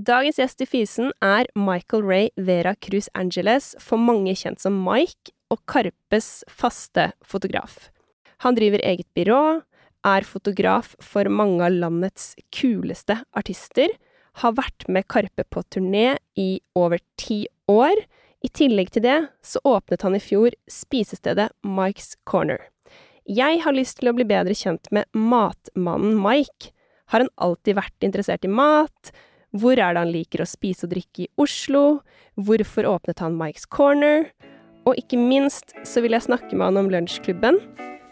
Dagens gjest i Fysen er Michael Ray Vera Cruz Angeles, for mange kjent som Mike, og Karpes faste fotograf. Han driver eget byrå, er fotograf for mange av landets kuleste artister, har vært med Karpe på turné i over ti år. I tillegg til det så åpnet han i fjor spisestedet Mike's Corner. Jeg har lyst til å bli bedre kjent med matmannen Mike. Har han alltid vært interessert i mat? Hvor er det han liker å spise og drikke i Oslo? Hvorfor åpnet han Mike's Corner? Og ikke minst så vil jeg snakke med han om Lunsjklubben,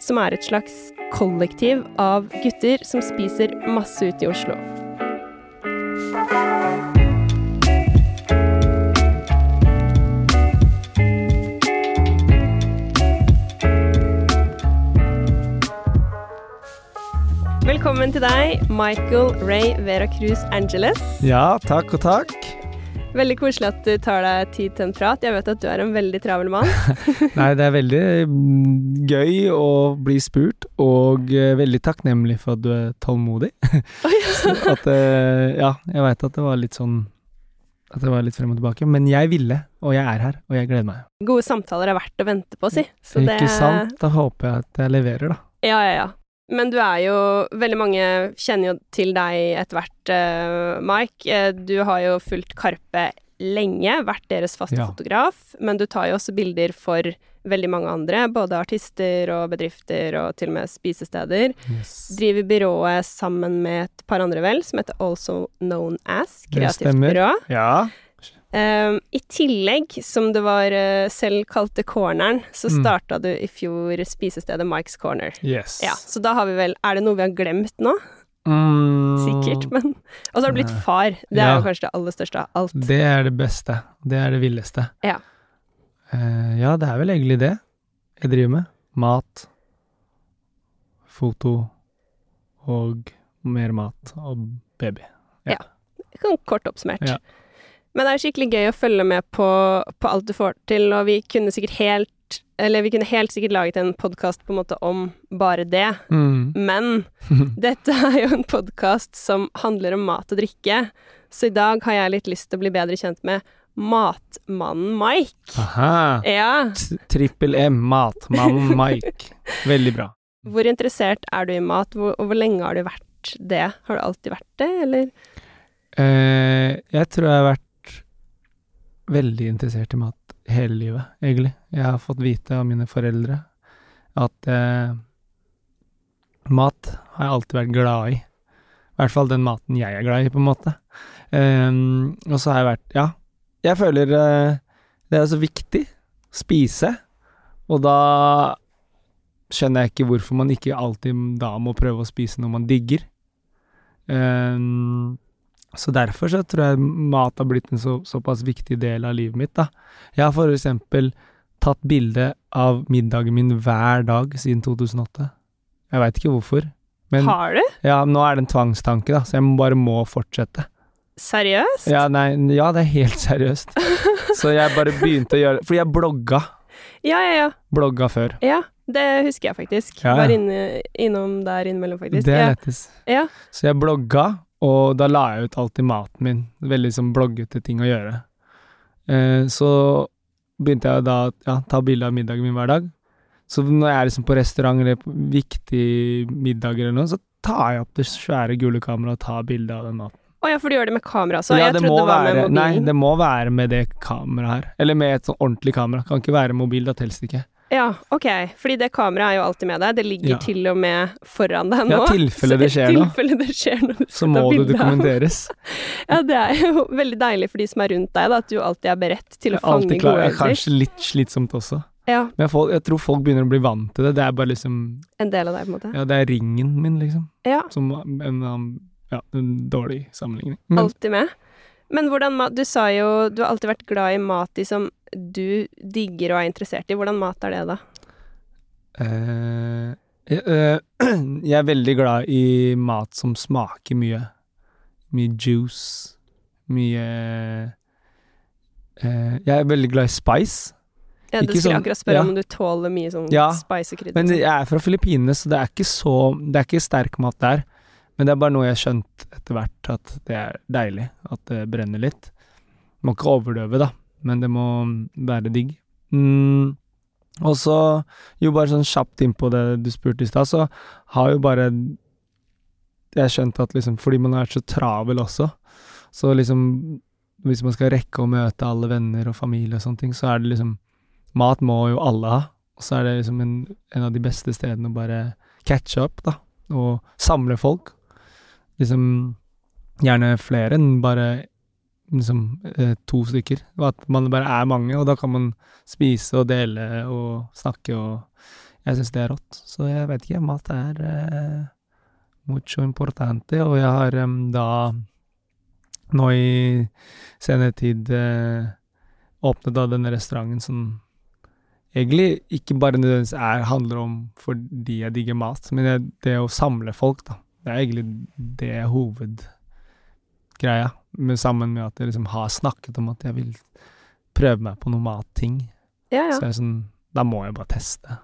som er et slags kollektiv av gutter som spiser masse ute i Oslo. Velkommen til deg, Michael Ray Vera Cruz Angeles. Ja, takk og takk. Veldig koselig at du tar deg tid til en prat. Jeg vet at du er en veldig travel mann. Nei, det er veldig mm, gøy å bli spurt, og eh, veldig takknemlig for at du er tålmodig. At eh, Ja, jeg veit at det var litt sånn At det var litt frem og tilbake, men jeg ville, og jeg er her, og jeg gleder meg. Gode samtaler er verdt å vente på, si. Så det- Ikke sant? Da håper jeg at jeg leverer, da. Ja, ja, ja. Men du er jo Veldig mange kjenner jo til deg etter hvert, eh, Mike. Eh, Du har jo fulgt Karpe lenge, vært deres faste Ja. fotograf, men du tar jo også bilder for veldig mange andre, både artister og bedrifter og til og med spisesteder. Yes. Driver byrået sammen med et par andre, vel, som heter Also Known As, kreativt byrå. Ja. Um, I tillegg, som det var uh, selv kalte Corneren, så Mm. starta du i fjor spisestedet Mike's Corner. Yes. Ja, så da har vi vel Er det noe vi har glemt nå? Mm, Sikkert, men Og så har du blitt far. Det er jo kanskje det aller største av alt. Det er det beste. Det er det villeste. Ja. Uh, ja, det er vel egentlig det jeg driver med. Mat, foto og mer mat og baby. Kan kort oppsummert. Ja. Men det er skikkelig gøy å følge med på, på alt du får til, og vi kunne sikkert helt Eller vi kunne helt sikkert laget en podkast på en måte om bare det, Mm. men dette er jo en podkast som handler om mat og drikke, så i dag har jeg litt lyst til å bli bedre kjent med matmannen Mike. Aha. Ja. Trippel M, matmannen Mike. Veldig bra. Hvor interessert er du i mat, hvor, og hvor lenge har du vært det? Har du alltid vært det, eller? Eh, jeg tror jeg har vært veldig interessert i mat hele livet, egentlig. Jeg har fått vite av mine foreldre at eh, mat har jeg alltid vært glad i. I hvert fall den maten jeg er glad i, på en måte. Um, og så har jeg vært Ja, jeg føler eh, det er så viktig. Spise. Og da skjønner jeg ikke hvorfor man ikke alltid da må prøve å spise noe man digger. Um, så derfor så tror jeg mat har blitt en så, såpass viktig del av livet mitt, da. Jeg har for eksempel tatt bilde av middagen min hver dag siden 2008. Jeg veit ikke hvorfor. Men har du? ja, nå er det en tvangstanke, da, så jeg bare må fortsette. Seriøst? Ja, nei, ja, det er helt seriøst. Så jeg bare begynte å gjøre Fordi jeg blogga. ja, ja. Ja, Blogga før. ja det husker jeg faktisk. Ja, ja. Var inne, innom der innimellom, faktisk. Det er lettest. ja. Så jeg blogga, og da la jeg ut alltid maten min. Veldig sånn bloggete ting å gjøre. Eh, så begynte jeg da ja, ta bilde av middagen min hver dag. Så når jeg er liksom på restaurant eller på viktige middager eller noe, så tar jeg opp det svære gule kameraet og tar bilde av den maten. Å ja, for du gjør det med kamera så? ja, jeg det trodde det var med mobilen. Nei, det må være med det kameraet her. Eller med et sånn ordentlig kamera. Kan ikke være mobil, da telles det ikke. Ja, ok. Fordi det kameraet er jo alltid med deg. Det ligger Ja. til og med foran deg nå. Ja, tilfelle det skjer noe. tilfelle det skjer noe. Så må du det dokumenteres. Ja, det er jo veldig deilig for de som er rundt deg, da, at du alltid er beredt til å fange gode gode er Kanskje litt slitsomt også. Ja, Men folk, jeg tror folk begynner å bli vant til det. Det er bare liksom en del av deg, på en måte. Ja, det er ringen min, liksom. Ja, Som en, en, ja, en dårlig sammenligning. Men alltid med. Men hvordan mat Du sa jo du har alltid vært glad i mat i som du digger og er interessert i. Hvordan mat er det, da? Uh, jeg, eh, jeg er veldig glad i mat som smaker mye. Mye juice. Mye uh, Jeg er veldig glad i spice. Ja, det Ikke skulle jeg sånn- akkurat spørre ja. om du tåler mye sånn Ja, spice og krydder. Men sånn. jeg er fra Filippinene, så det er ikke så Det er ikke sterk mat der. Men det er bare noe jeg har skjønt etter hvert, at det er deilig. At det brenner litt. Må ikke overdøve, da, men det må være digg. Mm. Og så, jo bare sånn kjapt innpå det du spurte i stad, så har jo bare jeg skjønt at liksom, fordi man har vært så travel også, så liksom Hvis man skal rekke å møte alle venner og familie og sånne ting, så er det liksom Mat må jo alle ha, og så er det liksom en, en av de beste stedene å bare catche up, da, og samle folk. Liksom gjerne flere enn bare liksom eh, to stykker. At man bare er mange, og da kan man spise og dele og snakke og Jeg syns det er rått. Så jeg vet ikke, mat er eh, mucho importante, og jeg har eh, da nå i senere tid eh, åpnet da denne restauranten som egentlig ikke bare nødvendigvis er, handler om fordi jeg digger mat, men det, det å samle folk, da. Det er egentlig det hovedgreia, men sammen med at jeg liksom har snakket om at jeg vil prøve meg på noe matting. Ja, ja. Så jeg er sånn Da må jeg bare teste.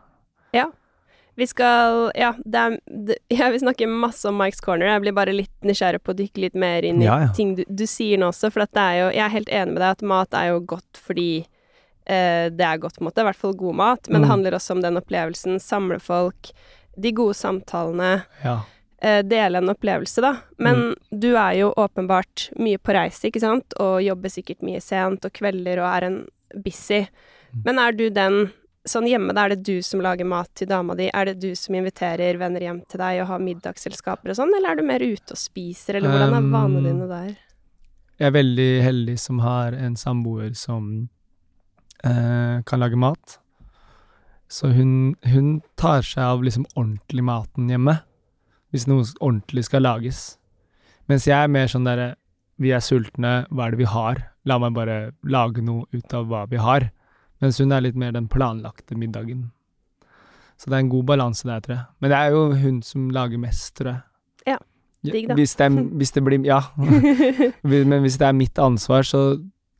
Vi skal Ja, det er det, Jeg vil snakke masse om Mike's Corner. Jeg blir bare litt nysgjerrig på å dykke litt mer inn i Ja, ja. ting du, du sier nå også, for at det er jo Jeg er helt enig med deg at mat er jo godt fordi eh, det er godt, på en måte. I hvert fall god mat. Men det Mm. handler også om den opplevelsen. Samle folk. De gode samtalene. Ja. Eh, dele en opplevelse, da. Men Mm. du er jo åpenbart mye på reise, ikke sant, og jobber sikkert mye sent og kvelder og er en busy. Mm. Men er du den Sånn hjemme, da er det du som lager mat til dama di? Er det du som inviterer venner hjem til deg og har middagsselskaper og sånn, eller er du mer ute og spiser, eller hvordan er vanene Um, dine der? Jeg er veldig heldig som har en samboer som eh, kan lage mat. Så hun, hun tar seg av liksom ordentlig maten hjemme, hvis noe ordentlig skal lages. Mens jeg er mer sånn derre Vi er sultne, hva er det vi har? La meg bare lage noe ut av hva vi har. Mens hun er litt mer den planlagte middagen. Så det er en god balanse der, tror jeg. Men det er jo hun som lager mest, tror jeg. Ja, digg da. Hvis det, er, hvis det blir Ja. Men hvis det er mitt ansvar, så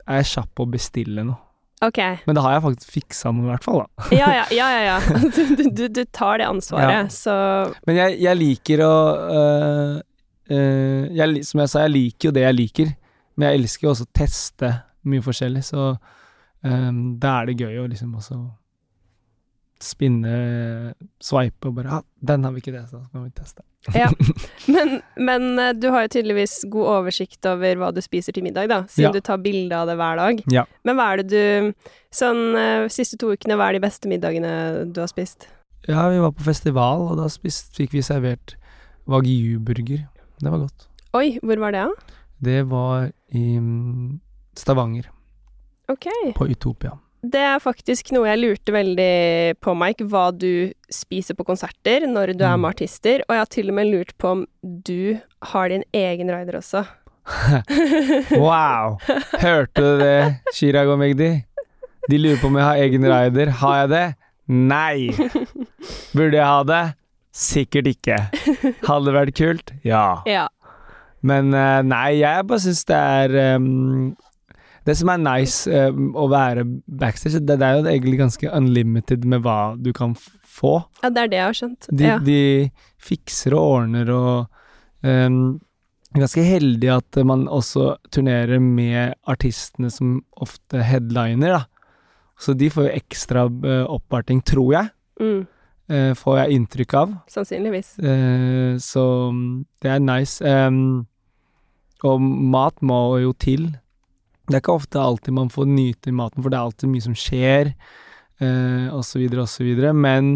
er jeg kjapp på å bestille noe. Ok. Men det har jeg faktisk fiksa noe, i hvert fall. da. Ja, ja, ja, ja. ja. Du, du, du tar det ansvaret, Ja. så Men jeg, jeg liker å øh, øh, jeg, Som jeg sa, jeg liker jo det jeg liker, men jeg elsker jo også å teste mye forskjellig, så øh, da er det gøy å liksom også spinne, swipe og bare Ja, ah, den har vi ikke testa, så kan vi teste. Ja. Men, men eh, du har jo tydeligvis god oversikt over hva du spiser til middag, da, siden Ja. du tar bilde av det hver dag. Ja. Men hva er det du Sånn eh, siste to ukene, hva er de beste middagene du har spist? Ja, vi var på festival, og da spist, fikk vi servert wagyu-burger. Det var godt. Oi, hvor var det, da? Det var i mm, Stavanger, Ok. på Utopia. Det er faktisk noe jeg lurte veldig på, Mike, hva du spiser på konserter når du er Mm. med artister, og jeg har til og med lurt på om du har din egen rider også. Wow! Hørte du det, Chirag og Magdi? De lurer på om jeg har egen rider. Har jeg det? Nei! Burde jeg ha det? Sikkert ikke. Hadde det vært kult? Ja. Ja. Men eh, nei, jeg bare syns det er ehm, Det som er nice uh, å være backstage, det, det er jo egentlig ganske unlimited med hva du kan få. ja, det er det jeg har skjønt. De, ja. de fikser og ordner og um, Ganske heldig at man også turnerer med artistene som ofte headliner, da. Så de får jo ekstra uh, oppvarting, tror jeg. Mm, Uh, får jeg inntrykk av. sannsynligvis. Uh, så mm, det er nice. Um, og mat må jo til. Det er ikke ofte alltid man får nyte maten, for det er alltid mye som skjer, eh, og så videre og så videre. Men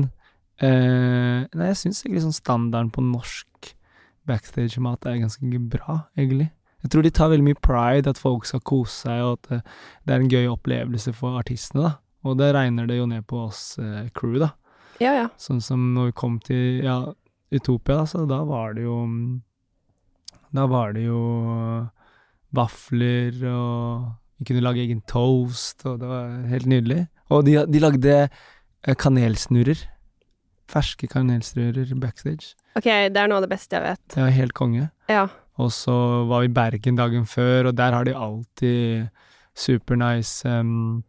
eh, nei, jeg syns egentlig sånn standarden på norsk backstage-mat er ganske bra, egentlig. Jeg tror de tar veldig mye pride, at folk skal kose seg, og at det, det er en gøy opplevelse for artistene, da. Og det regner det jo ned på oss eh, crew, da. Ja, ja. Sånn som når vi kom til ja, Utopia, så da var det jo Da var det jo vafler, og vi kunne lage egen toast, og det var helt nydelig. Og de, de lagde eh, kanelsnurrer. Ferske kanelsnurrer backstage. Ok, det er noe av det beste jeg vet. Det var helt konge. Ja. Og så var vi i Bergen dagen før, og der har de alltid supernice um,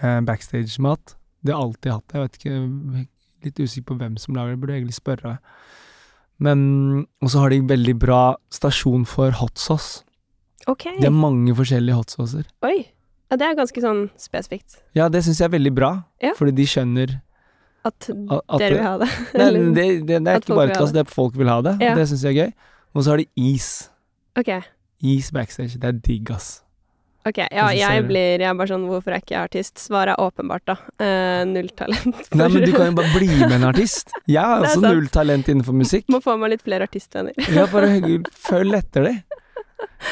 backstage-mat. De har alltid hatt det. Jeg vet ikke, litt usikker på hvem som lager det, burde egentlig spørre. Men Og så har de veldig bra stasjon for hot sauce. Ok. Det er mange forskjellige hot saucer. Oi. Ja, det er ganske sånn spesifikt. Ja, det syns jeg er veldig bra, Ja. fordi de skjønner At at, dere vil ha det. Nei, det, det, det er ikke bare til oss, det er folk vil ha det. Ja. Det syns jeg er gøy. Og så har de is. Okay. Is backstage. Det er digg, ass. Ok, ja, jeg blir Jeg er bare sånn Hvorfor er ikke jeg artist? Svaret er åpenbart, da. Uh, null talent. for- Nei, men du kan jo bare bli med en artist. Jeg har også null talent innenfor musikk. Må få meg litt flere artistvenner. Ja, bare følg etter det.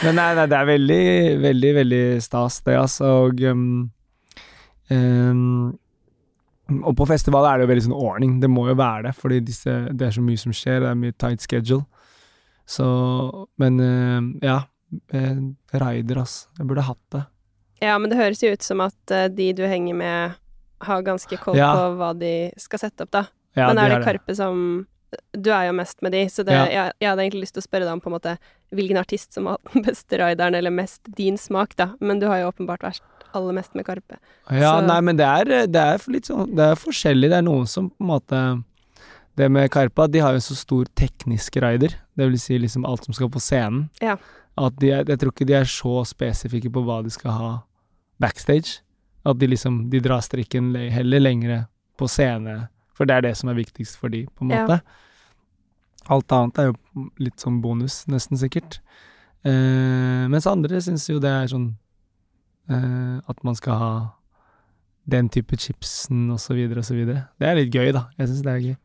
Men nei, nei, det er veldig, veldig, veldig stas, det, altså. Og, um, um, og på festival er det jo veldig sånn ordning. Det må jo være det, fordi disse, det er så mye som skjer. Det er mye tight schedule. Så Men uh, ja. eh, Raider, ass. Jeg burde hatt det. Ja, men det høres jo ut som at uh, de du henger med, har ganske koll Ja. på hva de skal sette opp, da. Ja, men er det er Karpe som Du er jo mest med de, så det, Ja. jeg, jeg hadde egentlig lyst til å spørre deg om på en måte hvilken artist som har den beste rideren, eller mest din smak, da. Men du har jo åpenbart vært aller mest med Karpe. Ja, Så- nei, men det er, det er litt sånn Det er forskjellig. Det er noen som på en måte Det med Karpa, de har jo en så stor teknisk rider. Det vil si liksom alt som skal på scenen. Ja. At de er, jeg tror ikke de er så spesifikke på hva de skal ha backstage. At de liksom De drar strikken heller lengre på scene, for det er det som er viktigst for de, på en måte. Ja. Alt annet er jo litt sånn bonus, nesten sikkert. Eh, mens andre syns jo det er sånn eh, at man skal ha den type chipsen og så videre og så videre. Det er litt gøy, da. Jeg syns det er gøy.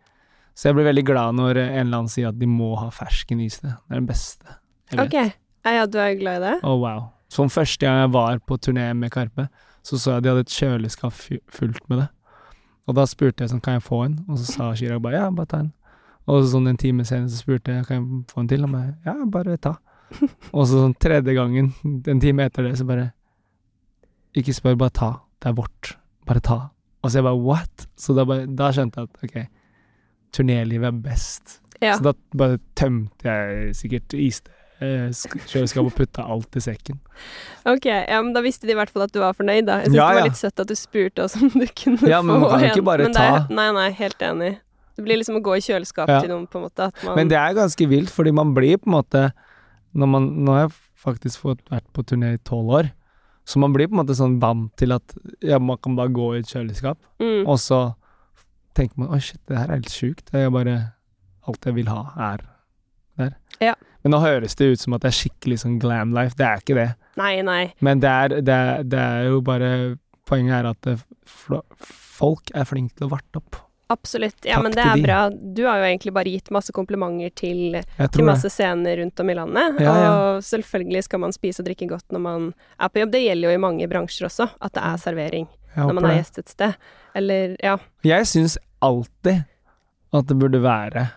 Så jeg blir veldig glad når en eller annen sier at de må ha fersken is. Det Det er den beste jeg vet. Ok. Ja, du er glad i det? Å, wow. Som første gang jeg var på turné med Karpe, så så jeg de hadde et kjøleskap fullt med det. Og da spurte jeg sånn, kan jeg få en? Og så sa Chirag bare ja, bare ta en. Og så sånn en time senere så spurte jeg, kan jeg få en til? Og jeg ja, bare ta. Og så sånn tredje gangen, en time etter det, så bare ikke spør, bare ta. Det er vårt. Bare ta. Og så jeg bare what? Så da, bare, da skjønte jeg at ok, turnélivet er best. Ja. Så da bare tømte jeg sikkert iste eh, kjøleskapet og putta alt i sekken. Ok, ja, men da visste de i hvert fall at du var fornøyd, da. Jeg syns Ja, det var litt søtt at du spurte oss om du kunne Ja, men man kan en. ikke bare ta. er. Nei, nei, helt enig. Det blir liksom å gå i kjøleskapet Ja. til noen, på en måte. Men det er ganske vilt, fordi man blir på en måte når man, Nå har jeg faktisk fått vært på turné i tolv år, så man blir på en måte sånn vant til at ja, man kan bare gå i et kjøleskap, mm. og så tenker man 'Å, shit, det her er helt sjukt. Det er bare Alt jeg vil ha, er der. Ja. Men nå høres det ut som at det er skikkelig sånn glam life. Det er ikke det. Nei, nei. Men det er, det er, det er jo bare Poenget er at det, folk er flinke til å varte opp. Absolutt. Ja, Takk men det er bra. Du har jo egentlig bare gitt masse komplimenter til, til masse scener rundt om i landet. Ja, ja. Og selvfølgelig skal man spise og drikke godt når man er på jobb. Det gjelder jo i mange bransjer også, at det er servering når man er gjest et sted. Eller, ja. Jeg syns alltid at det burde være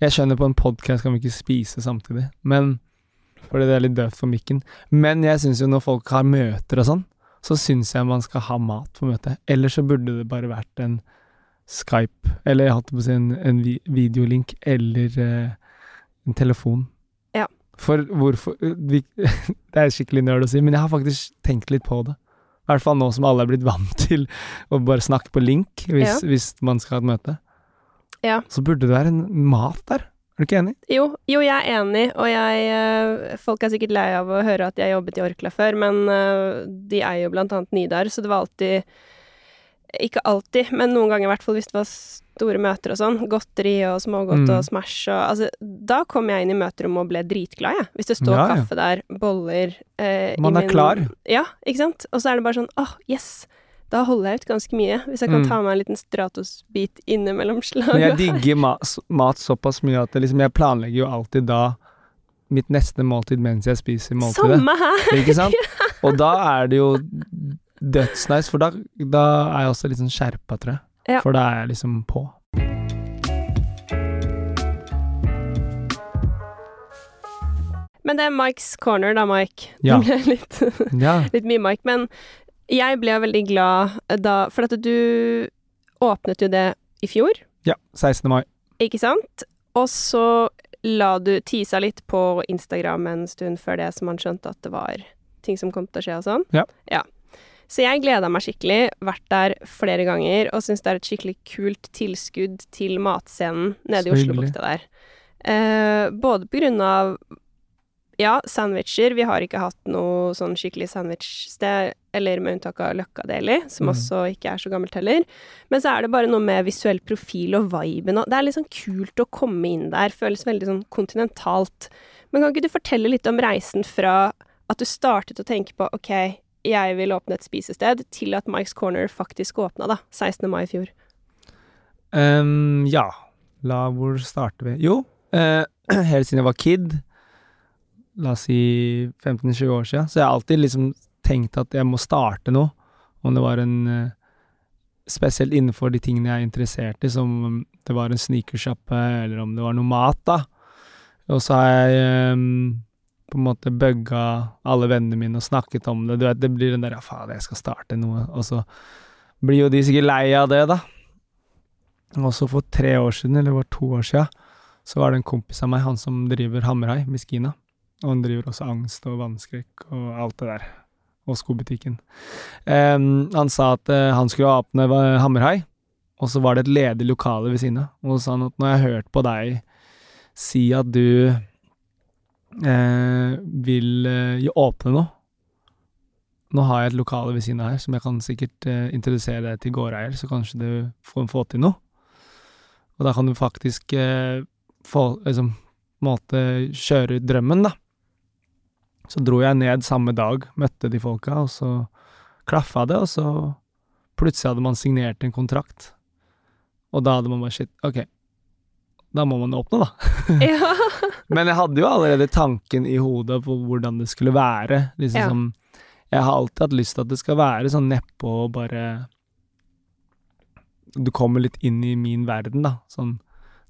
Jeg skjønner på en podkast kan vi ikke spise samtidig, men fordi det er litt døvt for mikken. Men jeg syns jo når folk har møter og sånn, så syns jeg man skal ha mat på møtet. Eller så burde det bare vært en Skype, eller jeg holdt på å si en, en videolink, eller uh, en telefon. Ja. For hvorfor vi, Det er skikkelig nerd å si, men jeg har faktisk tenkt litt på det. I hvert fall nå som alle er blitt vant til å bare snakke på link hvis, Ja. hvis man skal ha et møte. Ja. Så burde det være en mat der. Er du ikke enig? Jo, jo, jeg er enig, og jeg eh, Folk er sikkert lei av å høre at jeg jobbet i Orkla før, men eh, de eier jo blant annet Nidar, så det var alltid Ikke alltid, men noen ganger i hvert fall hvis det var store møter og sånn. Godteri og smågodt Mm. og Smash og Altså, da kom jeg inn i møterommet og ble dritglad, jeg. Hvis det står Ja, ja. kaffe der, boller eh, i Man er min- klar. Ja, ikke sant? Og så er det bare sånn åh, yes! Da holder jeg ut ganske mye, hvis jeg kan Mm. ta meg en liten Stratos-bit innimellom Men jeg digger ma mat såpass mye at liksom, jeg planlegger jo alltid da mitt neste måltid mens jeg spiser måltidet. Samme her! Ikke sant? Og da er det jo dødsnice, for da, da er jeg også litt sånn skjerpa, tror jeg. Ja. For da er jeg liksom på. Men det er Mikes corner, da, Mike. Ja. Det ble litt, Ja. litt mye Mike. Men jeg ble veldig glad da For at du åpnet jo det i fjor, ja. 16. mai. ikke sant? Og så la du tisa litt på Instagram en stund før det, så man skjønte at det var ting som kom til å skje og sånn. Ja. Så jeg gleda meg skikkelig, vært der flere ganger, og syns det er et skikkelig kult tilskudd til matscenen nede i Oslobukta der. Eh, både på grunn av ja, sandwicher. Vi har ikke hatt noe sånn skikkelig sandwichsted, eller med unntak av Løkka Deli, som Mm. også ikke er så gammelt heller. Men så er det bare noe med visuell profil og viben og Det er litt sånn kult å komme inn der. Føles veldig sånn kontinentalt. Men kan ikke du fortelle litt om reisen fra at du startet å tenke på OK, jeg vil åpne et spisested, til at Mike's Corner faktisk åpna, da. 16. mai i fjor. Um, ja, la hvor starter vi? Jo, uh, helt siden jeg var kid, la oss si 15-20 år siden, så jeg har alltid liksom tenkt at jeg må starte noe. Om det var en uh, Spesielt innenfor de tingene jeg er interessert i, som om det var en sneakersjappe, eller om det var noe mat, da. Og så har jeg ehm, på en måte bugga alle vennene mine og snakket om det. Du vet, det blir den der ja, faen, jeg skal starte noe, og så blir jo de sikkert lei av det, da. Og så for tre år siden, eller det var to år siden, så var det en kompis av meg, han som driver Hammerhai, Miskina. Og han driver også angst og vannskrekk og alt det der. Og skobutikken. Um, han sa at uh, han skulle åpne Hammerhai, og så var det et ledig lokale ved siden av. Og så sa han at når jeg har hørt på deg si at du vil eh, åpne noe Nå har jeg et lokale ved siden av her som jeg kan sikkert eh, introdusere til gårdeier, så kanskje du får få til noe. Og da kan du faktisk eh, få liksom måte kjøre ut drømmen, da. Så dro jeg ned samme dag, møtte de folka, og så klaffa det, og så plutselig hadde man signert en kontrakt. Og da hadde man bare shit, ok, da må man åpne, da. ja. Men jeg hadde jo allerede tanken i hodet på hvordan det skulle være. Liksom Ja. som Jeg har alltid hatt lyst til at det skal være sånn nedpå og bare Du kommer litt inn i min verden, da. Sånn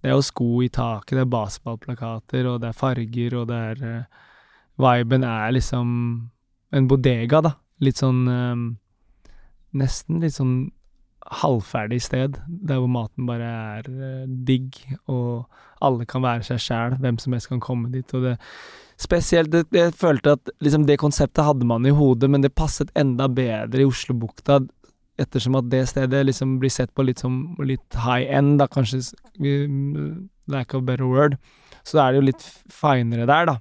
Det er jo sko i taket, det er baseballplakater, og det er farger, og det er uh, Viben er liksom en bodega, da. Litt sånn um, Nesten litt sånn halvferdig sted, der hvor maten bare er eh, digg, og alle kan være seg sjæl, hvem som helst kan komme dit, og det Spesielt, det, jeg følte at liksom det konseptet hadde man i hodet, men det passet enda bedre i Oslobukta, ettersom at det stedet liksom blir sett på litt som litt high end, da, kanskje, lack of better word, så er det jo litt finere der, da.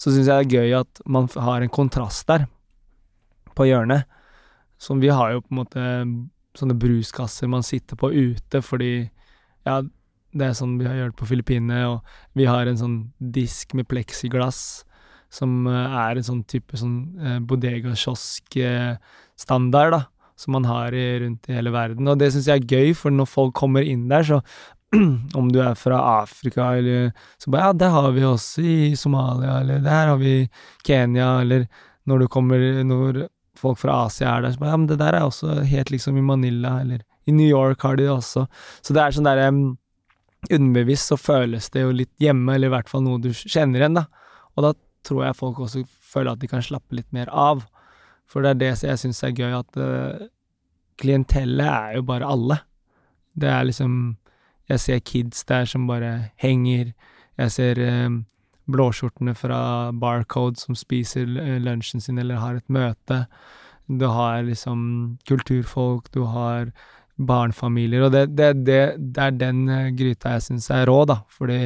Så syns jeg det er gøy at man har en kontrast der, på hjørnet. Som vi har jo på en måte sånne bruskasser man sitter på ute, fordi ja, det er sånn vi har gjort på Filippinene, og vi har en sånn disk med pleksiglass som eh, er en sånn type sånn eh, bodega-kiosk-standard, da, som man har i, rundt i hele verden. Og det syns jeg er gøy, for når folk kommer inn der, så om du er fra Afrika, eller så bare Ja, det har vi også i Somalia, eller der har vi Kenya, eller når du kommer Når folk fra Asia er der, så bare Ja, men det der er også helt liksom i Manila, eller i New York har de det også. Så det er sånn derre um, Underbevisst så føles det jo litt hjemme, eller i hvert fall noe du kjenner igjen, da. Og da tror jeg folk også føler at de kan slappe litt mer av. For det er det jeg syns er gøy, at uh, klientellet er jo bare alle. Det er liksom Jeg ser kids der som bare henger. Jeg ser eh, blåskjortene fra Barcode som spiser eh, lunsjen sin eller har et møte. Du har liksom kulturfolk, du har barnefamilier, og det, det, det, det er den eh, gryta jeg syns er rå, da. Fordi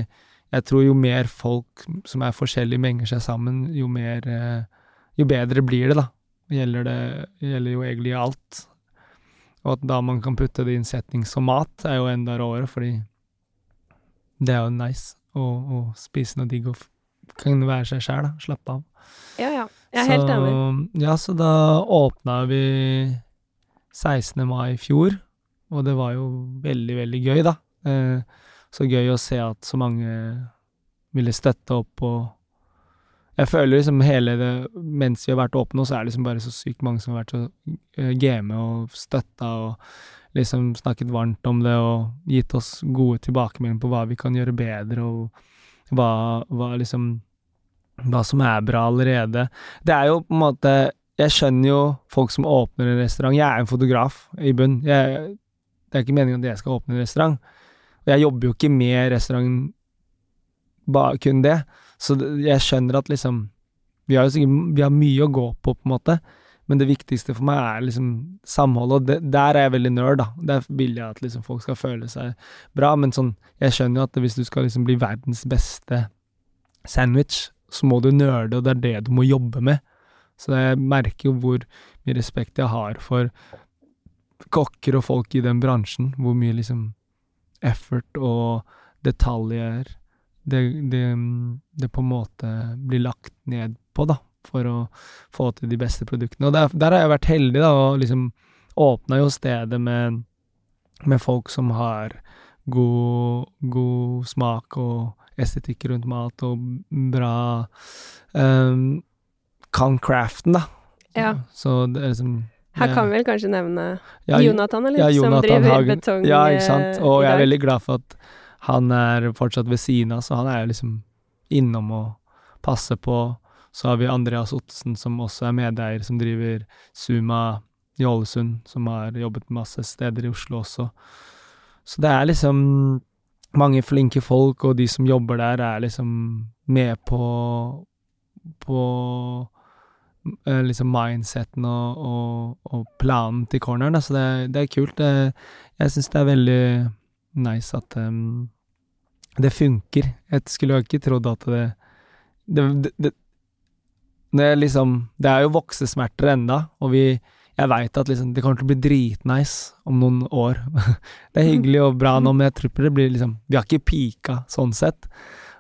jeg tror jo mer folk som er forskjellige, menger seg sammen, jo mer eh, Jo bedre blir det, da. Gjelder det gjelder jo egentlig alt. Og at da man kan putte det i en setting som mat, er jo enda råere, fordi det er jo nice å, å spise noe digg og kan være seg sjæl. Slappe av. ja, ja. Jeg er helt enig. Ja, så da åpna vi 16. mai i fjor, og det var jo veldig, veldig gøy, da. Eh, så gøy å se at så mange ville støtte opp og Jeg føler liksom hele det Mens vi har vært åpne, så er det liksom bare så sykt mange som har vært så uh, game og støtta og liksom snakket varmt om det og gitt oss gode tilbakemeldinger på hva vi kan gjøre bedre, og hva, hva liksom hva som er bra allerede. Det er jo på en måte Jeg skjønner jo folk som åpner en restaurant. Jeg er en fotograf i bunn. Jeg, det er ikke meningen at jeg skal åpne en restaurant. Og jeg jobber jo ikke med restauranten bare kun det. Så jeg skjønner at liksom Vi har jo sikkert Vi har mye å gå på, på en måte. Men det viktigste for meg er liksom samholdet, og det, der er jeg veldig nerd, da. Der vil jeg at liksom folk skal føle seg bra, men sånn Jeg skjønner jo at hvis du skal liksom bli verdens beste sandwich, så må du nerde, og det er det du må jobbe med. Så jeg merker jo hvor mye respekt jeg har for kokker og folk i den bransjen, hvor mye liksom effort og detaljer det, det, det på en måte blir lagt ned på, da, for å få til de beste produktene. Og der, der har jeg vært heldig, da, og liksom åpna jo stedet med, med folk som har god, god smak og estetikk rundt mat, og bra um, Kan craften, da. Ja. Så det er liksom Her kan vi vel kanskje nevne ja, Jonathan, eller? ja, som driver Hagen. betong Ja, ikke sant. eh, Og jeg er veldig glad for at han er fortsatt ved siden av, så han er jo liksom innom og passer på. Så har vi Andreas Ottesen, som også er medeier, som driver Suma i Ålesund, som har jobbet masse steder i Oslo også. Så det er liksom mange flinke folk, og de som jobber der, er liksom med på på eh, liksom mindseten og, og, og planen til corneren, så det, det er kult. Det, jeg syns det er veldig nice at um, det funker. Jeg skulle jo ikke trodd at det det, det, det, liksom Det er jo voksesmerter enda, og vi Jeg veit at liksom det kommer til å bli dritnice om noen år. det er hyggelig og bra nå, men jeg tror det blir liksom Vi har ikke pika sånn sett.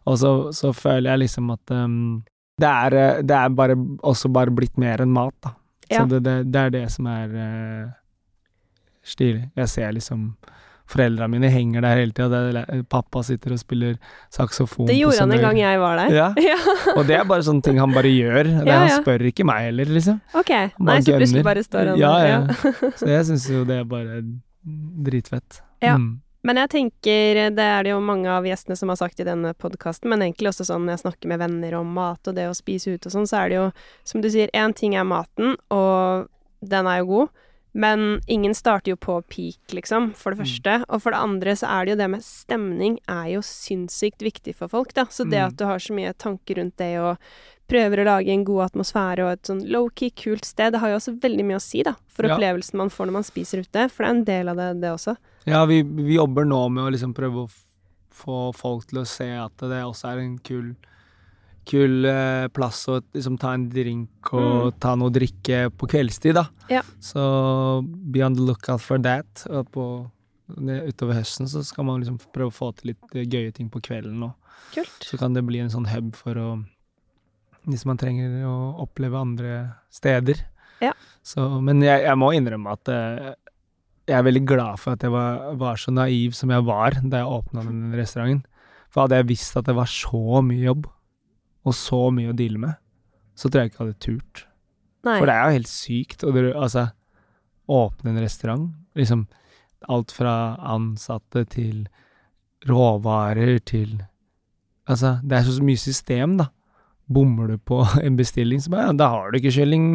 Og så, så føler jeg liksom at um, det, er, det er bare også bare blitt mer enn mat, da. Ja. Så det, det, det er det som er uh, stilig. Jeg ser liksom Foreldra mine henger der hele tida. Pappa sitter og spiller saksofon. Det gjorde han en gang jeg var der. Ja, Ja, og det er bare sånne ting han bare gjør. Ja, Ja, Han spør ikke meg heller, liksom. ok. Nei, så plutselig bare står han Ja, der. ja. Så jeg syns jo det er bare dritfett. Ja. Mm. Men jeg tenker, det er det jo mange av gjestene som har sagt i denne podkasten, men egentlig også sånn når jeg snakker med venner om mat og det å spise ute og sånn, så er det jo, som du sier, én ting er maten, og den er jo god, men ingen starter jo på peak, liksom, for det Mm. første. Og for det andre så er det jo det med stemning er jo sinnssykt viktig for folk, da. Så det Mm. at du har så mye tanker rundt det og prøver å lage en god atmosfære og et sånn low-key, kult sted, det har jo også veldig mye å si, da, for Ja. opplevelsen man får når man spiser ute, for det er en del av det, det også. Ja, vi, vi jobber nå med å liksom prøve å få folk til å se at det også er en kul Kul eh, plass å liksom ta en drink og ta noe å drikke på kveldstid, da. Mm. Ja. Så be on the lookout for that. Og på, utover høsten så skal man liksom prøve å få til litt eh, gøye ting på kvelden òg. Så kan det bli en sånn hub for å Hvis man trenger å oppleve andre steder. Ja. Så, men jeg, jeg må innrømme at eh, jeg er veldig glad for at jeg var, var så naiv som jeg var da jeg åpna den restauranten. For hadde jeg visst at det var så mye jobb, og så mye å deale med, så tror jeg ikke jeg hadde turt. Nei. For det er jo helt sykt å altså, åpne en restaurant. Liksom alt fra ansatte til råvarer til Altså, det er så mye system, da. Bommer du på en bestilling, så bare ja, da har du ikke kylling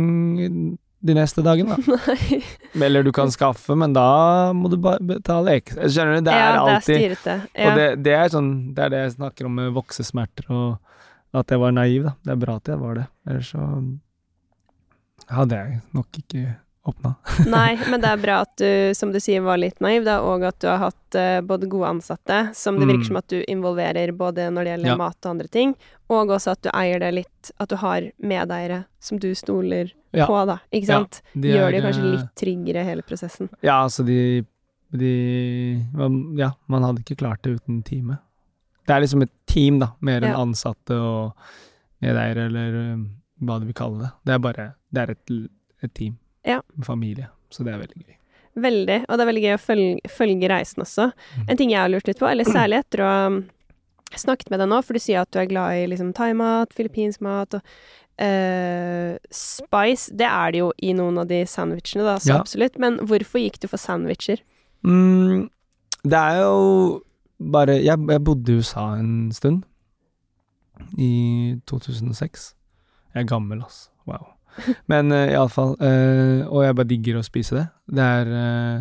de neste dagene, da. Nei. Eller du kan skaffe, men da må du bare betale ekstra. Skjønner du? Det er ja, det er alltid styrete. Ja. Og det, det er sånn Det er det jeg snakker om med voksesmerter, og at jeg var naiv, da. Det er bra at jeg var det. Ellers så hadde jeg nok ikke åpna. Nei, men det er bra at du, som du sier, var litt naiv, da, og at du har hatt uh, både gode ansatte, som det virker Mm. som at du involverer både når det gjelder Ja. mat og andre ting, og også at du eier det litt, at du har medeiere som du stoler Ja. på, da, ikke Ja, sant? de Gjør det kanskje eh, litt tryggere, hele prosessen. Ja, altså de, de Ja, man hadde ikke klart det uten teamet. Det er liksom et team, da, mer enn Ja. ansatte og medeiere, eller um, hva du vil kalle det. Det er bare Det er et, et team. Ja. En familie. Så det er veldig gøy. Veldig, og det er veldig gøy å følge, følge reisen også. Mm. En ting jeg har lurt litt på, eller særlig etter å ha um, snakket med deg nå, for du sier at du er glad i liksom thaimat, filippinsk mat og Uh, spice. Det er det jo i noen av de sandwichene, da, så Ja. absolutt. Men hvorfor gikk du for sandwicher? Mm, det er jo bare jeg, jeg bodde i USA en stund. I 2006. Jeg er gammel, altså. Wow. Men uh, iallfall uh, Og jeg bare digger å spise det. Det er uh,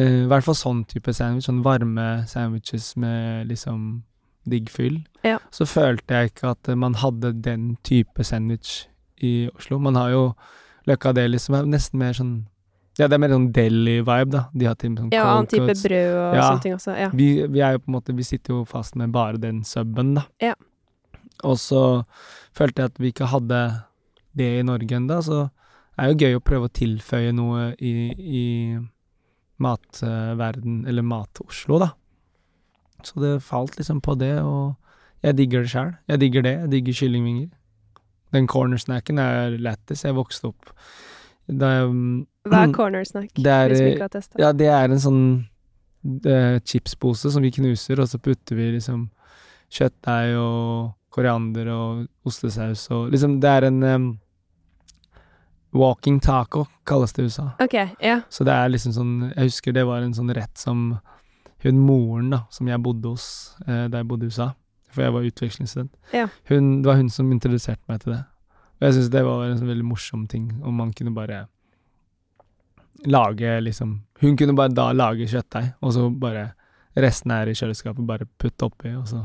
I hvert fall sånn type sandwich. Sånn varme sandwiches med liksom digg fyll. Ja. Så følte jeg ikke at man hadde den type sandwich i Oslo. Man har jo Løkka Deli, som er nesten mer sånn Ja, det er mer sånn deli-vibe, da. De har til sånn Ja, annen type cuts. brød og Ja. sånne ting også. Ja. Vi, vi er jo på en måte Vi sitter jo fast med bare den suben, da. Ja. Og så følte jeg at vi ikke hadde det i Norge ennå, så det er jo gøy å prøve å tilføye noe i, i matverden, eller Mat-Oslo, da. Så det falt liksom på det, og jeg digger det sjæl. Jeg digger det. Jeg digger kyllingvinger. Den cornersnacken er lættis. Jeg vokste opp da jeg Hva er corner snack? Det er, hvis vi ikke har testa? Ja, det er en sånn eh, chipspose som vi knuser, og så putter vi liksom kjøttdeig og koriander og ostesaus og liksom Det er en um, walking taco, kalles det i USA. Okay, ja. Så det er liksom sånn Jeg husker det var en sånn rett som hun moren, da, som jeg bodde hos eh, da jeg bodde i USA, for jeg var utvekslingsstudent, Ja. hun, det var hun som introduserte meg til det. Og jeg syns det var en sånn veldig morsom ting, om man kunne bare lage liksom Hun kunne bare da lage kjøttdeig, og så bare Resten er i kjøleskapet, bare putte oppi, og så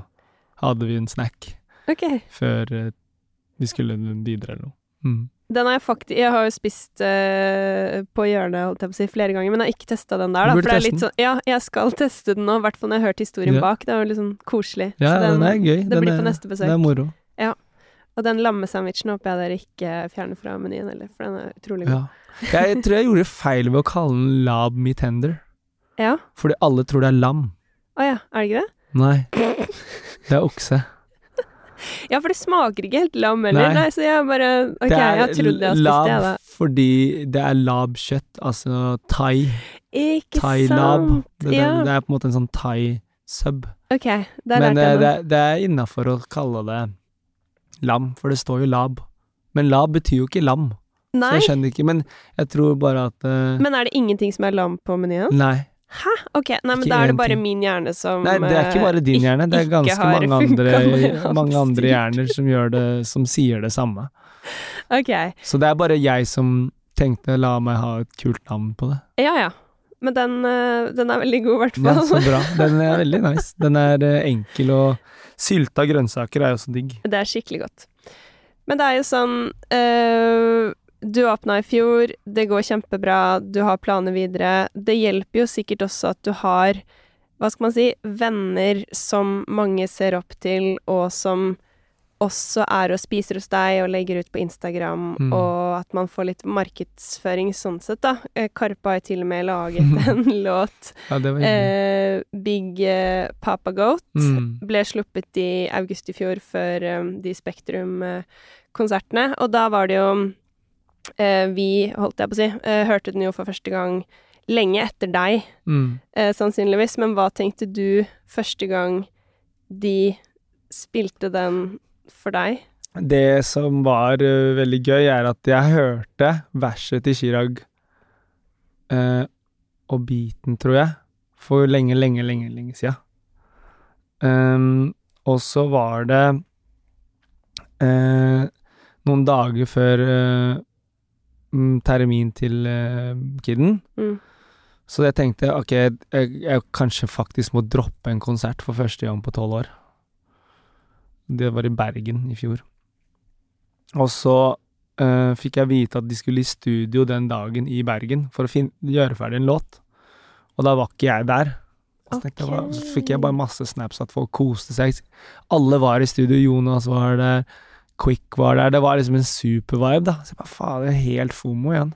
hadde vi en snack okay. før eh, vi skulle videre eller noe. Mm. Den har jeg faktisk Jeg har jo spist uh, på hjørnet, holdt jeg på å si, flere ganger, men jeg har ikke testa den der, da. For det er litt sånn Ja, jeg skal teste den nå, i hvert fall når jeg har hørt historien Ja. bak. Det er jo sånn koselig. Ja, Så den, er gøy. Det den blir er, på neste besøk. Det er moro. Og den lammesandwichen håper jeg dere ikke fjerner fra menyen heller, for den er utrolig god. Ja. Jeg tror jeg gjorde feil ved å kalle den lab me tender, Ja. fordi alle tror det er lam. Å ja, er det ikke det? Nei, det er okse. Ja, for det smaker ikke helt lam heller. Nei. Nei, så jeg bare Ok, det er jeg trodde jeg hadde spist lab det, da. fordi det er labkjøtt, altså thai. Ikke Thai-lab. sant. Det, det, Ja. det er på en måte en sånn thai-sub. Ok, der Men lærte eh, det, noe. det er innafor å kalle det lam, for det står jo lab. Men lab betyr jo ikke lam, Nei. så jeg skjønner ikke. Men jeg tror bare at uh, men er det ingenting som er lam på menyen? Nei. Hæ? Ok, nei, men da er det bare ting. min hjerne som Nei, det er ikke bare din eh, hjerne, det er ganske mange andre, mange andre hjerner som det, som sier det samme. Ok, Så det er bare jeg som tenkte la meg ha et kult navn på det. ja ja. Men den, eh, den er veldig god, i hvert Ja, så bra. Den er veldig nice. Den er eh, enkel, og sylta grønnsaker er jo så digg. Det er skikkelig godt. Men det er jo sånn øh, Du åpna i fjor, det går kjempebra, du har planer videre. Det hjelper jo sikkert også at du har, hva skal man si, venner som mange ser opp til, og som også er og spiser hos deg og legger ut på Instagram, Mm. og at man får litt markedsføring sånn sett, da. Eh, Karpe har jo til og med laget en låt, Ja, det var eh, Big eh, Papa Goat Mm. ble sluppet i august i fjor før um, de Spektrum-konsertene. Og da var det jo eh, Vi, holdt jeg på å si, eh, hørte den jo for første gang lenge etter deg, Mm. eh, sannsynligvis. Men hva tenkte du første gang de spilte den for deg? Det som var uh, veldig gøy, er at jeg hørte verset til Chirag uh, og beaten, tror jeg, for lenge, lenge, lenge, lenge siden. Um, og så var det uh, noen dager før termin til kidden. Mm. Så jeg tenkte ok, jeg, jeg kanskje faktisk må droppe en konsert for første gang på tolv år. Det var i Bergen i fjor. Og så uh, fikk jeg vite at de skulle i studio den dagen i Bergen for å gjøre ferdig en låt. Og da var ikke jeg der. Så, okay. hva- så fikk jeg bare masse snaps at folk koste seg. Alle var i studio. Jonas var der. Quick var der. Det var liksom en super vibe, da. Så jeg bare faen, det er helt fomo igjen.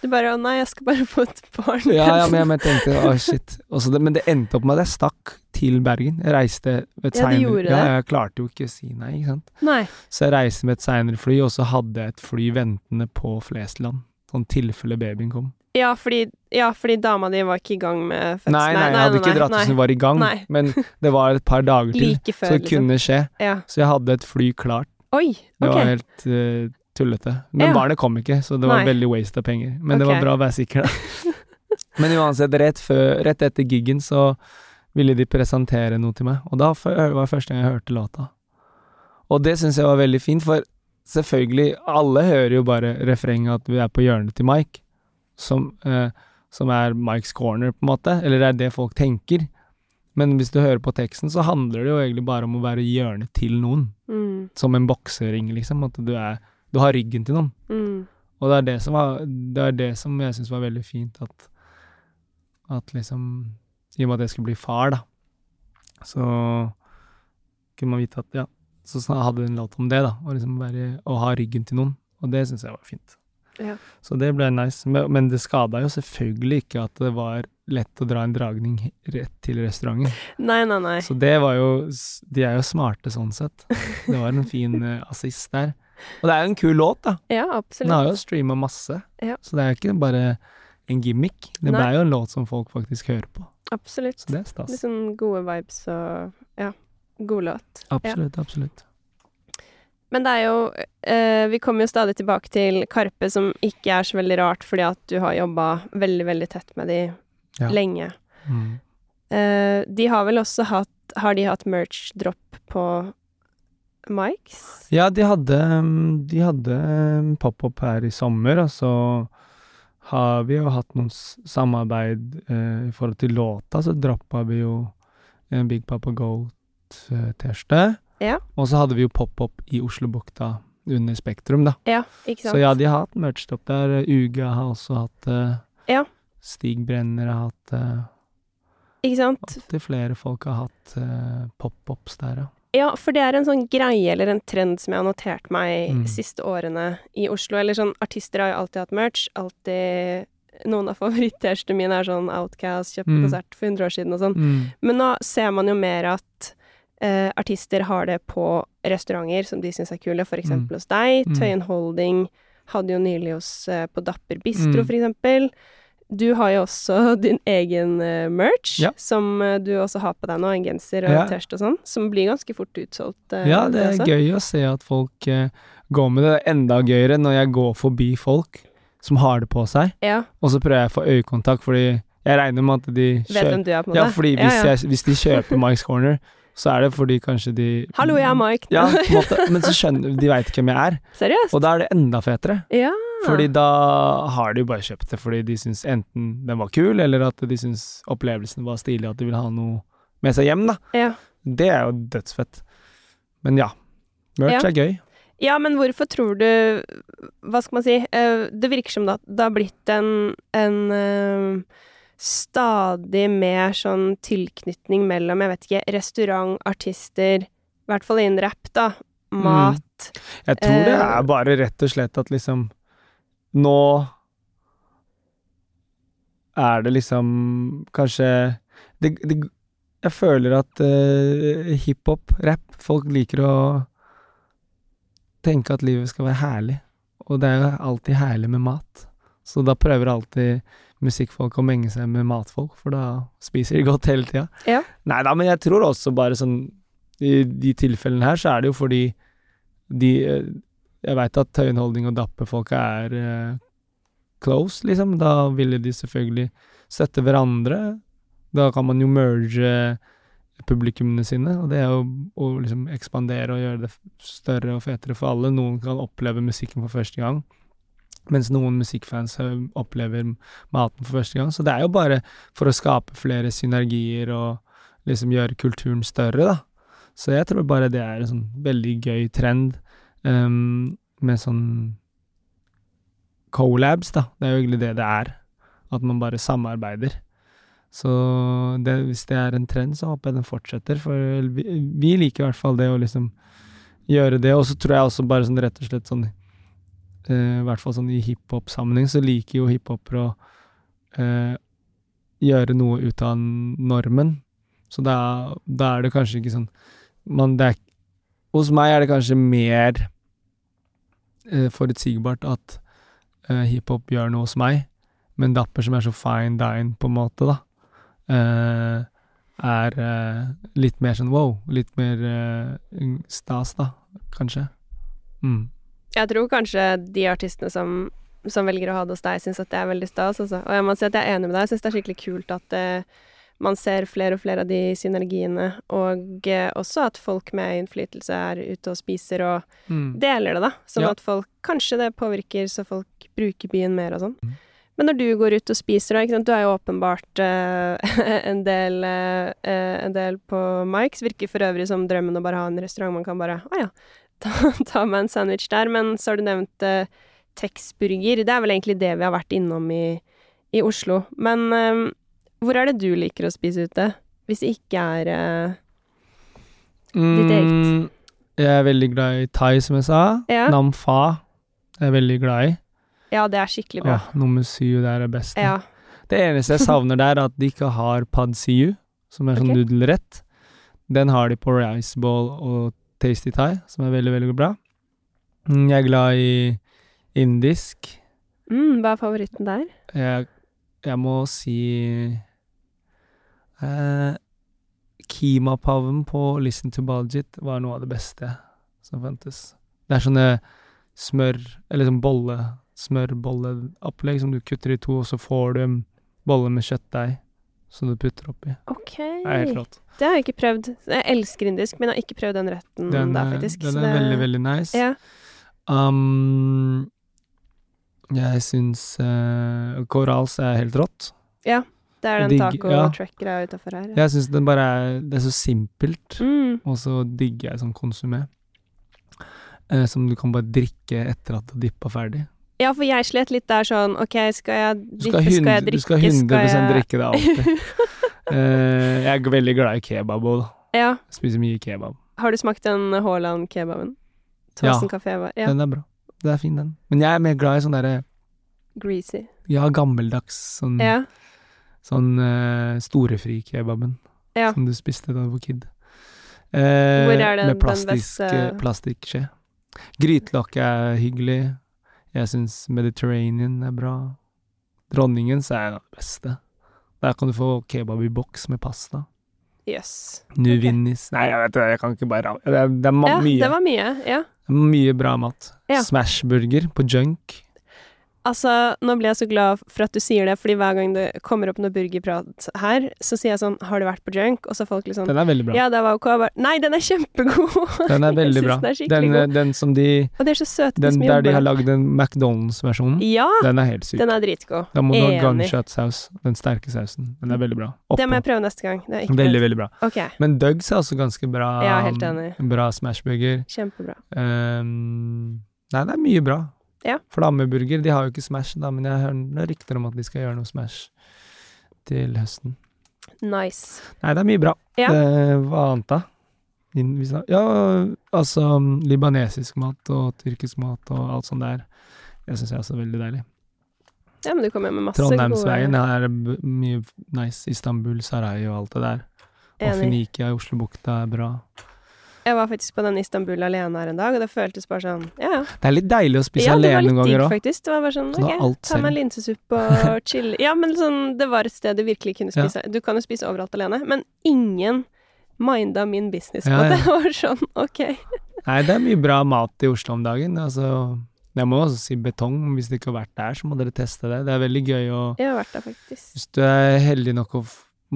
Du bare 'Å nei, jeg skal bare få et barn'. Ja, ja, men jeg tenkte å shit. Det, men det endte opp med at jeg stakk til Bergen. Jeg reiste et Ja, seinere Ja, jeg klarte jo ikke å si nei, ikke sant. Nei. Så jeg reiste med et seinere fly, og så hadde jeg et fly ventende på Flesland. Sånn tilfelle babyen kom. Ja, fordi, ja, fordi dama di var ikke i gang med fødselen. Nei, nei, jeg hadde ikke dratt hvis hun var i gang, Nei. men det var et par dager til. Like Så det det kunne skje. Ja. Så jeg hadde et fly klart. Oi, Det var helt eh, tullete. Men Ja. barnet kom ikke, så det var Nei. veldig waste av penger. Men det var bra å være sikker, da. Men uansett, rett, før, rett etter giggen så ville de presentere noe til meg, og da var det første gang jeg hørte låta. Og det syns jeg var veldig fint, for selvfølgelig, alle hører jo bare refrenget at vi er på hjørnet til Mike, som, eh, som er Mikes corner, på en måte, eller det er det folk tenker. Men hvis du hører på teksten, så handler det jo egentlig bare om å være i hjørnet til noen Mm, som en boksering, liksom. At du er Du har ryggen til noen. mm. Og det er det som, var, det, er det som jeg syns var veldig fint, at, at liksom I og med at jeg skulle bli far, da, så kunne man vite at ja, så hadde hun låt om det, da. Og liksom bare å ha ryggen til noen. Og det syns jeg var fint. Ja. Så det ble nice. Men, det skada jo selvfølgelig ikke at det var lett å dra en dragning rett til restauranten. Nei, nei, nei. Så det var jo De er jo smarte sånn sett. Det var en fin uh, assist der. Og det er jo en kul låt, da. Ja, absolutt. Den har jo streama masse. Ja. Så det er jo ikke bare en gimmick. Det er ble jo en låt som folk faktisk hører på. Absolutt. Så det er stas. Litt sånn gode vibes og ja, god låt. Absolutt, absolutt. Men det er jo eh, Vi kommer jo stadig tilbake til Karpe, som ikke er så veldig rart, fordi at du har jobba veldig, veldig tett med de Ja. lenge. Mm. Eh, de har vel også hatt Har de hatt merch-drop på Mikes? Ja, de hadde, de hadde um, pop-up her i sommer, og så har vi jo hatt noen samarbeid eh, i forhold til låta, så droppa vi jo en Big Papa Goat-T-skjorte. Ja. Og så hadde vi jo pop-up i Oslobukta under Spektrum, da. Ja, ikke sant? Så ja, de har hatt merch-stopp der. Uga har også hatt det. Ja. Stig Brenner har hatt det. Ikke sant? Opptil flere folk har hatt eh, pop-ups der, ja. Ja, for det er en sånn greie eller en trend som jeg har notert meg Mm. siste årene i Oslo. Eller sånn, artister har jo alltid hatt merch. Alltid Noen av favoritt-T-skjortene mine er sånn Outcast, kjøpte Mm. konsert for 100 år siden og sånn. Mm. Men nå ser man jo mer at eh, artister har det på restauranter som de syns er kule, for eksempel hos deg. Mm. Tøyen Holding hadde jo nylig hos, eh, på Dapper Bistro, Mm. for eksempel. Du har jo også din egen eh, merch, Ja. som eh, du også har på deg nå, en genser og Ja. T-skjorte og sånn, som blir ganske fort utsolgt. eh, Ja, det er det gøy å se at folk uh, går med det. Det er enda gøyere når jeg går forbi folk som har det på seg, Ja, og så prøver jeg å få øyekontakt, fordi jeg regner med at de vet kjøper hvem du er, på en måte. Ja, fordi hvis. Jeg, hvis de kjøper Mike's Corner, så er det fordi kanskje de Hallo, jeg er Mike. Ja, på en måte, men så skjønner de veit hvem jeg er, Seriøst? og da er det enda fetere. Ja. Fordi da har de jo bare kjøpt det fordi de syns enten den var kul, eller at de syns opplevelsen var stilig, at de vil ha noe med seg hjem, da. ja. Det er jo dødsfett. Men ja, merch Ja. er gøy. Ja, men hvorfor tror du Hva skal man si? eh, Det virker som det har blitt en, en eh, stadig mer sånn tilknytning mellom, jeg vet ikke, restaurant, artister, i hvert fall innen rap, da. Mat. Jeg tror det Eh. er bare rett og slett at liksom Nå er det liksom kanskje det, det, Jeg føler at uh, hiphop, rap, folk liker å tenke at livet skal være herlig. Og det er jo alltid herlig med mat. Så da prøver alltid musikkfolk å menge seg med matfolk, for da spiser de godt hele tida. Ja. Nei da, men jeg tror også bare sånn I de tilfellene her så er det jo fordi de eh, Jeg veit at Tøyenholdning og Dappe-folka er uh, close, liksom. Da ville de selvfølgelig støtte hverandre. Da kan man jo merge publikummene sine, og det er jo å liksom ekspandere og gjøre det større og fetere for alle. Noen kan oppleve musikken for første gang, mens noen musikkfans eh, opplever maten for første gang. Så det er jo bare for å skape flere synergier og liksom gjøre kulturen større, da. Så jeg tror bare det er en sånn veldig gøy trend um, med sånn collabs, da. Det er jo egentlig det det er. At man bare samarbeider. Så det, hvis det er en trend, så håper jeg den fortsetter, for vi, vi liker i hvert fall det å liksom gjøre det. Og så tror jeg også bare sånn rett og slett sånn I hvert fall sånn i hiphop-sammenheng, så liker jo hiphopere å eh, gjøre noe ut av normen. Så da, da er det kanskje ikke sånn man, det er, Hos meg er det kanskje mer eh, forutsigbart at eh, hiphop gjør noe hos meg, men Dapper, som er så fine dine, på en måte, da, eh, er eh, litt mer sånn wow. Litt mer eh, stas, da, kanskje. Mm. Jeg tror kanskje de artistene som, som velger å ha det hos deg, syns at det er veldig stas, altså. Og jeg må si at jeg er enig med deg. Jeg syns det er skikkelig kult at eh, man ser flere og flere av de synergiene, og eh, også at folk med innflytelse er ute og spiser og Mm. deler det, da. Sånn Ja. at folk Kanskje det påvirker så folk bruker byen mer og sånn. Mm. Men når du går ut og spiser, da, du er jo åpenbart eh, en, del, eh, eh, en del på Mikes. Virker for øvrig som drømmen å bare ha en restaurant man kan bare Å ja, ta, ta meg en sandwich der. Men så har du nevnt eh, Tex-burger. Det er vel egentlig det vi har vært innom i, i Oslo. Men eh, hvor er det du liker å spise ute? Hvis det ikke er eh, Ditt eget. Mm, Jeg er veldig glad i thai, som jeg sa. Ja. Nam pha er veldig glad i. Ja, det er skikkelig bra. Åh, nummer syv der er best. Ja. Det eneste jeg savner der, er at de ikke har pad siu, som er sånn okay. nudelrett. Den har de på rice ball og tasty thai, som er veldig, veldig bra. Mm, Jeg er glad i indisk. Mm, hva er favoritten der? Jeg, jeg må si eh, Kimapaven på Listen to Baljit var noe av det beste som fantes. Det er sånne smør, eller sånn bolle, smørbolleopplegg som du kutter i to, og så får du en bolle med kjøttdeig som du putter oppi. OK. Det er helt rått. Det har jeg ikke prøvd. Jeg elsker indisk, men jeg har ikke prøvd den retten Den, der, eh, faktisk. den er det- veldig, veldig nice. Ja. Um, jeg syns uh, Corals er helt rått. Ja. Det er den taco ja. truck-greia utafor her. Ja. Jeg syns den bare er Det er så simpelt. Mm. Og så digger jeg sånn konsumé. Uh, som du kan bare drikke etter at du har dippa ferdig. Ja, for jeg slet litt der sånn OK, skal jeg drikke, skal, skal jeg 100, drikke, du skal 100 jeg drikke det alltid. uh, jeg er veldig glad i kebab òg, da. Ja. Spiser mye kebab. Har du smakt den Haaland-kebaben? Ja. Ja. Den er bra. Det er fin, den. Men jeg er mer glad i sånn derre Greasy. Ja, gammeldags sånn, Ja. sånn uh, storefri-kebaben Ja. som du spiste da du var kid. Uh, Hvor er den- med den beste- eh, plastikkskje. Grytelokk er hyggelig. Jeg syns Mediterranean er bra. Dronningens er det beste. Der kan du få kebab i boks med pasta. Jøss. Nuvinnis Nei, jeg vet det, jeg kan ikke bare Det er, det er Ja, mye. det var mye. Ja. Mye bra mat. Ja. Smashburger på junk. Altså, nå blir jeg så glad for at du sier det, fordi hver gang det kommer opp noe burgerprat her, så sier jeg sånn Har du vært på junk? Og så er folk sånn Den er veldig bra. Ja, det var OK. Bare, Nei, den er kjempegod! Den er veldig bra. Den er Den, eh, god. den som de Og de er så søte, de Den som der de har lagd den McDonald's-versjonen, Ja! den er helt syk. Den er dritgod. Da må du ha gunshot-saus. Den sterke sausen. Den er veldig bra. Det må jeg prøve neste gang. Det Veldig, prøvd. veldig bra. Okay. Men Dugs er også ganske bra. Ja, helt enig. Bra smashburger. Kjempebra. Um, nei, det er mye bra. Ja. Flammeburger, de har jo ikke Smash, da, men jeg hører rykter om at de skal gjøre noe Smash til høsten. Nice. Nei, det er mye bra. Ja. Det, hva annet, da? Ja, altså libanesisk mat og tyrkisk mat og alt sånt der. Det syns jeg er også veldig deilig. Ja, men du kommer med masse Trondheimsveien, gode er mye nice. Istanbul, Sarai og alt det der. Og. Finikia i Oslobukta er bra. Jeg var faktisk på den Istanbul alene her en dag, og det føltes bare sånn Ja, ja. Det er litt deilig å spise ja, det var litt noen digg, faktisk. Det var bare sånn Kan OK, ta meg en linsesuppe og chille. Ja, men sånn, det var et sted du virkelig kunne Ja. spise. Du kan jo spise overalt alene, men ingen minda min business på Ja, det. ja. Det var sånn OK. Nei, det er mye bra mat i Oslo om dagen. Altså, jeg må også si betong. Hvis dere ikke har vært der, så må dere teste det. Det er veldig gøy å Jeg har vært der, faktisk. Hvis du er heldig nok å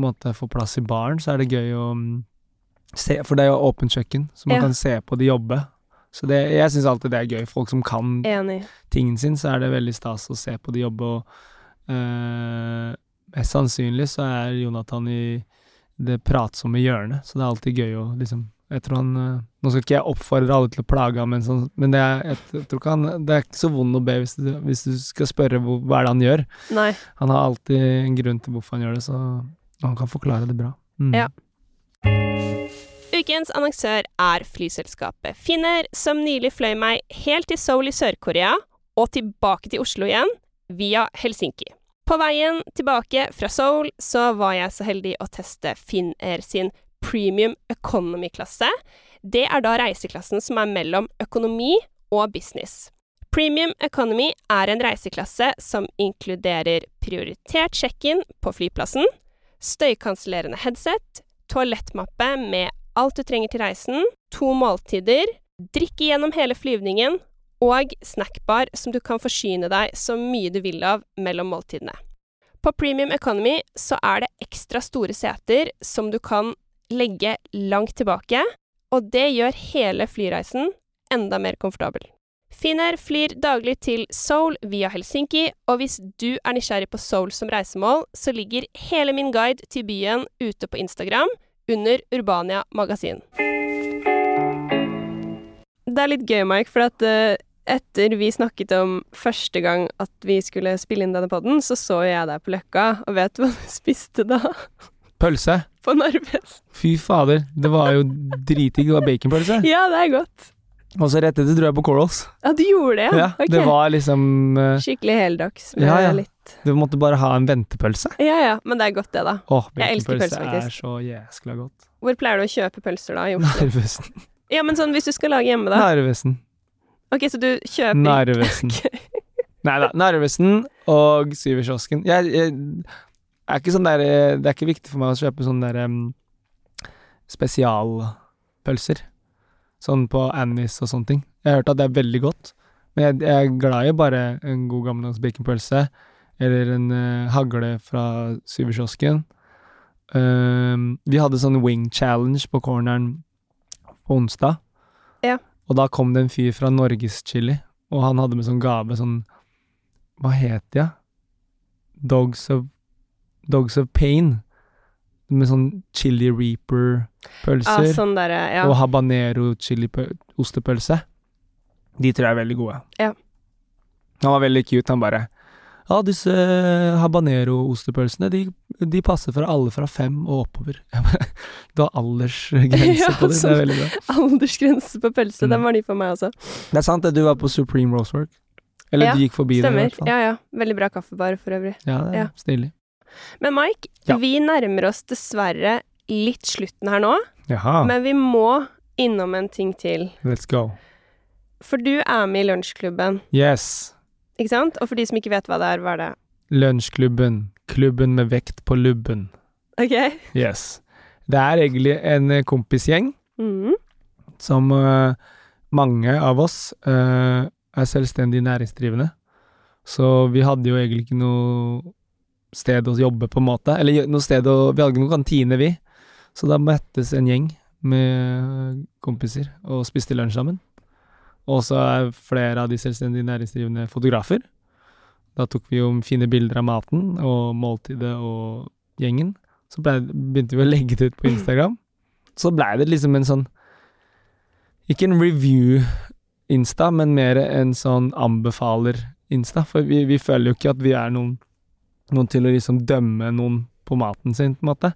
måte, få plass i baren, så er det gøy å mm, se For det er jo åpent kjøkken, så man Ja. kan se på de jobbe. Så det, jeg syns alltid det er gøy. Folk som kan Enig. tingen sin, så er det veldig stas å se på de jobbe. Og øh, mest sannsynlig så er Jonathan i det pratsomme hjørnet, så det er alltid gøy å liksom jeg tror han, eh, Nå skal ikke jeg oppfordre alle til å plage ham, men, sånn, men det, er, jeg, tror ikke han, det er ikke så vond å be hvis du, hvis du skal spørre hvor, hva er det han gjør. Nei. Han har alltid en grunn til hvorfor han gjør det, så han kan forklare det bra. Mm. Ja. Ukens annonsør er flyselskapet Finner, som nylig fløy meg helt til Seoul i Sør-Korea og tilbake til Oslo igjen, via Helsinki. På veien tilbake fra Seoul så var jeg så heldig å teste Finnair sin premium economy-klasse. Det er da reiseklassen som er mellom økonomi og business. Premium economy er en reiseklasse som inkluderer prioritert check-in på flyplassen, støykansellerende headset, toalettmappe med alt du trenger til reisen, to måltider, drikke gjennom hele flyvningen og snackbar som du kan forsyne deg så mye du vil av mellom måltidene. På Premium Economy så er det ekstra store seter som du kan legge langt tilbake, og det gjør hele flyreisen enda mer komfortabel. Finnair flyr daglig til Seoul via Helsinki, og hvis du er nysgjerrig på Seoul som reisemål, så ligger hele min guide til byen ute på Instagram under Urbania magasin. Det er litt gøy, Mike, for at uh, etter vi snakket om første gang at vi skulle spille inn denne podden, så så jeg deg på Løkka, og vet du hva du spiste da? Pølse. På Narves. Fy fader, det var jo dritdigg. Det var baconpølse. Ja, det er godt. Og så rett etter dro jeg på Corals. Ja, du gjorde det, ja? Ja, okay. det var liksom uh, Skikkelig heldags med Ja, ja. litt Du måtte bare ha en ventepølse. Ja ja, men det er godt, det, da. Åh, Jeg elsker pølse, pølse, er så jæskla godt. Hvor pleier du å kjøpe pølser, da? Narvesen. Ja, men sånn hvis du skal lage hjemme, da. Narvesen. Ok, så du kjøper Narvesen. Nei da. Narvesen og Syverkiosken. Jeg, jeg er ikke sånn der eh, Det er ikke viktig for meg å kjøpe sånne der um, spesialpølser. Sånn på Annis og sånne ting. Jeg har hørt at det er veldig godt. Men jeg, jeg er glad i bare en god gammeldags baconpølse. Eller en uh, hagle fra Syverkiosken. Um, vi hadde sånn wing challenge på corneren på onsdag. Ja. Og da kom det en fyr fra Norgeschili, og han hadde med sånn gave sånn Hva het de? Dogs of Dogs of Pain. Med sånn chili reaper-pølser. sånn derre Ja. Og habanero chili-ostepølse. De tror jeg er veldig gode. Ja. Han var veldig cute, han bare Ja, disse habanero-ostepølsene, de, de passer for alle fra fem og oppover. Du har aldersgrense Ja, på det, det sånn. er veldig bra. Aldersgrense på pølse, Mm. den var ny for meg også. Det er sant det, du var på Supreme Rosework. Eller Ja, du gikk forbi det, i Stemmer. hvert fall. Ja ja. Veldig bra kaffebar for øvrig. Ja, det er Ja. stilig. Men Mike, Ja. vi nærmer oss dessverre litt slutten her nå, Jaha, men vi må innom en ting til. let's go. For du er med i lunsjklubben, Yes. ikke sant? Og for de som ikke vet hva det er, hva er det? Lunsjklubben. Klubben med vekt på lubben. Ok? Yes. Det er egentlig en eh, kompisgjeng Mhm. som uh, mange av oss uh, er selvstendig næringsdrivende. Så vi hadde jo egentlig ikke noe sted å jobbe, på en måte. Eller noe sted å Vi hadde ikke noen kantine, vi. Så da møttes en gjeng med kompiser og spiste lunsj sammen. Og så er flere av de selvstendig næringsdrivende fotografer. Da tok vi jo fine bilder av maten og måltidet og gjengen. Så ble, begynte vi å legge det ut på Instagram. Så blei det liksom en sånn Ikke en review-insta, men mer en sånn anbefaler-insta. For vi, vi føler jo ikke at vi er noen, noen til å liksom dømme noen på maten sin, på en måte.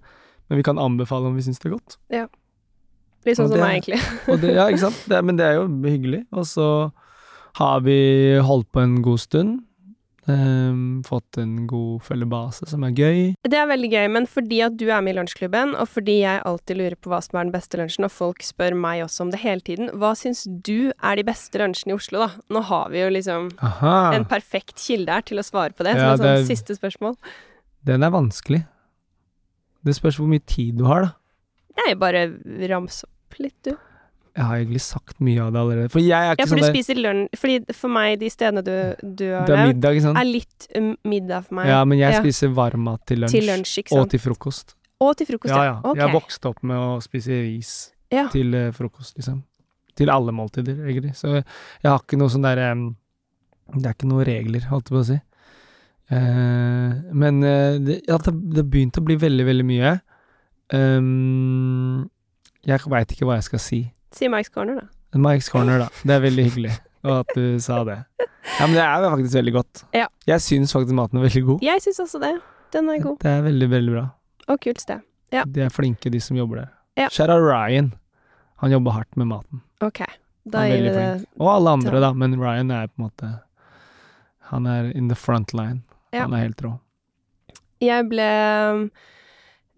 Men vi kan anbefale om vi syns det er godt. Litt sånn som meg, egentlig. Det, ja, ikke sant? Det, men det er jo hyggelig. Og så har vi holdt på en god stund. Ehm, fått en god følgebase, som er gøy. Det er veldig gøy, men fordi at du er med i lunsjklubben, og fordi jeg alltid lurer på hva som er den beste lunsjen, og folk spør meg også om det hele tiden, hva syns du er de beste lunsjene i Oslo, da? Nå har vi jo liksom Aha. en perfekt kilde her til å svare på det, Ja, som et sånn det er- siste spørsmål. Den er vanskelig. Det spørs hvor mye tid du har, da. Nei, bare rams opp litt, du. Jeg har egentlig sagt mye av det allerede. For jeg er Ja, ikke for du sånn der spiser lunsj Fordi for meg, de stedene du, du har Det er middag, ikke sant? er litt um, middag for meg. Ja, men jeg Ja. spiser varmmat til lunsj. Til lunsj, ikke Og til frokost. Og til frokost, Ja, ja. Ok. Jeg vokste opp med å spise ris Ja. til uh, frokost, liksom. Til alle måltider, egentlig. Så jeg har ikke noe sånn derre Det er ikke noen regler, holdt jeg på å si. Uh, men uh, det, ja, det, det begynte å bli veldig, veldig mye. Um, jeg veit ikke hva jeg skal si. Si Mike's Corner, da. Mike's Corner, da. Det er veldig hyggelig og at du sa det. Ja, men det er faktisk veldig godt. Ja. Jeg syns faktisk maten er veldig god. Jeg syns også det. Den er god. Det er veldig, veldig bra. Og kult sted. Ja. De er flinke, de som jobber der. Ja. Shara Ryan. Han jobber hardt med maten. Ok. Da gir vi det flink. Og alle andre, da, men Ryan er på en måte Han er in the front line. Ja. Han er helt rå. Jeg ble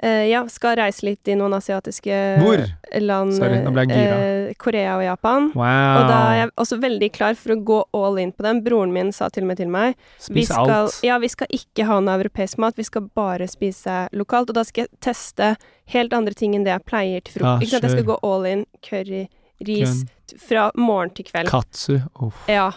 eh, Ja, skal reise litt i noen asiatiske Hvor? land. Sorry, nå ble jeg gira. Uh, Korea og Japan. Wow. Og da er jeg også veldig klar for å gå all in på dem. Broren min sa til og med til meg Spis skal, alt. Ja, vi skal ikke ha noe europeisk mat, vi skal bare spise lokalt. Og da skal jeg teste helt andre ting enn det jeg pleier til Ja, ikke sant? Jeg skal gå all in. Curry, ris, Grønn. fra morgen til kveld. Katsu. Uff. Ja,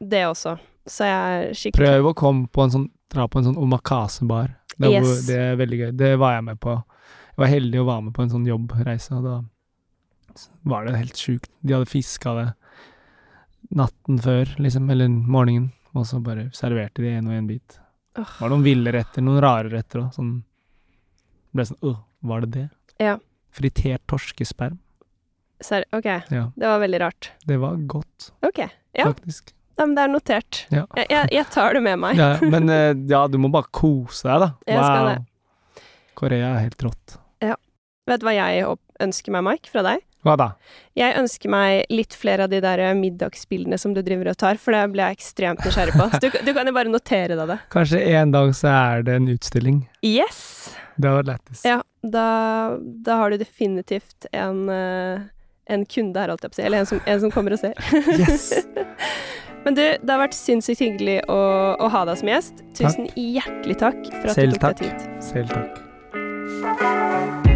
det også. Så jeg er skikkelig Prøv å komme på en sånn Dra på en sånn omakase-bar. Det, Yes. det er veldig gøy. Det var jeg med på. Jeg var heldig å være med på en sånn jobbreise, og da var det helt sjukt. De hadde fiska det natten før, liksom, eller morgenen, og så bare serverte de en og en bit. Åh. Det var noen ville retter, noen rare retter òg. Sånn Ble sånn Åh, var det det? Ja. Fritert torskesperm. Serr? Ok, Ja. det var veldig rart. Det var godt, Ok, ja. faktisk. Nei, men det er notert. Ja. Jeg, jeg, jeg tar det med meg. Ja, men eh, ja, du må bare kose deg, da. Jeg skal det. Korea er helt rått. Ja. Vet du hva jeg ønsker meg, Mike, fra deg? Hva da? Jeg ønsker meg litt flere av de der eh, middagsbildene som du driver og tar, for det blir jeg ekstremt nysgjerrig på. Du, du kan jo bare notere deg det. Kanskje en dag så er det en utstilling. Yes! Det var lættis. Ja, da, da har du definitivt en, eh, en kunde her, holdt jeg på å si. Eller en som, en som kommer og ser. Yes! Men du, det har vært sinnssykt hyggelig å, å ha deg som gjest. Tusen hjertelig takk for at Selv du tok takk. deg tid. Selv takk.